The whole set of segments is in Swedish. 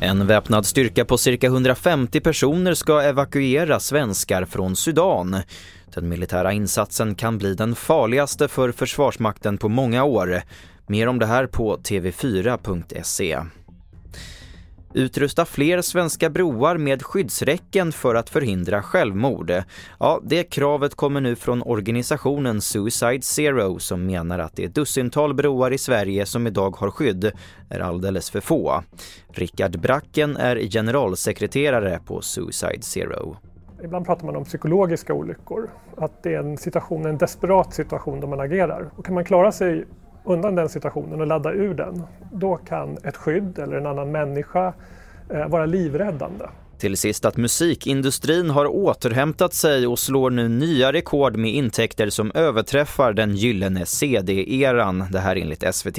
En väpnad styrka på cirka 150 personer ska evakuera svenskar från Sudan. Den militära insatsen kan bli den farligaste för Försvarsmakten på många år. Mer om det här på tv4.se. Utrusta fler svenska broar med skyddsräcken för att förhindra självmord. Ja, det kravet kommer nu från organisationen Suicide Zero som menar att det dussintal broar i Sverige som idag har skydd är alldeles för få. Rickard Bracken är generalsekreterare på Suicide Zero. Ibland pratar man om psykologiska olyckor, att det är en situation, en desperat situation där man agerar. Och kan man klara sig undan den situationen och ladda ur den, då kan ett skydd eller en annan människa eh, vara livräddande. Till sist att musikindustrin har återhämtat sig och slår nu nya rekord med intäkter som överträffar den gyllene CD-eran, det här enligt SVT.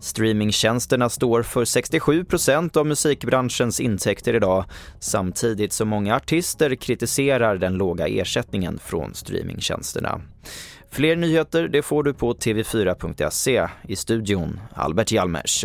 Streamingtjänsterna står för 67% av musikbranschens intäkter idag, samtidigt som många artister kritiserar den låga ersättningen från streamingtjänsterna. Fler nyheter det får du på tv4.se. I studion Albert Hjalmers.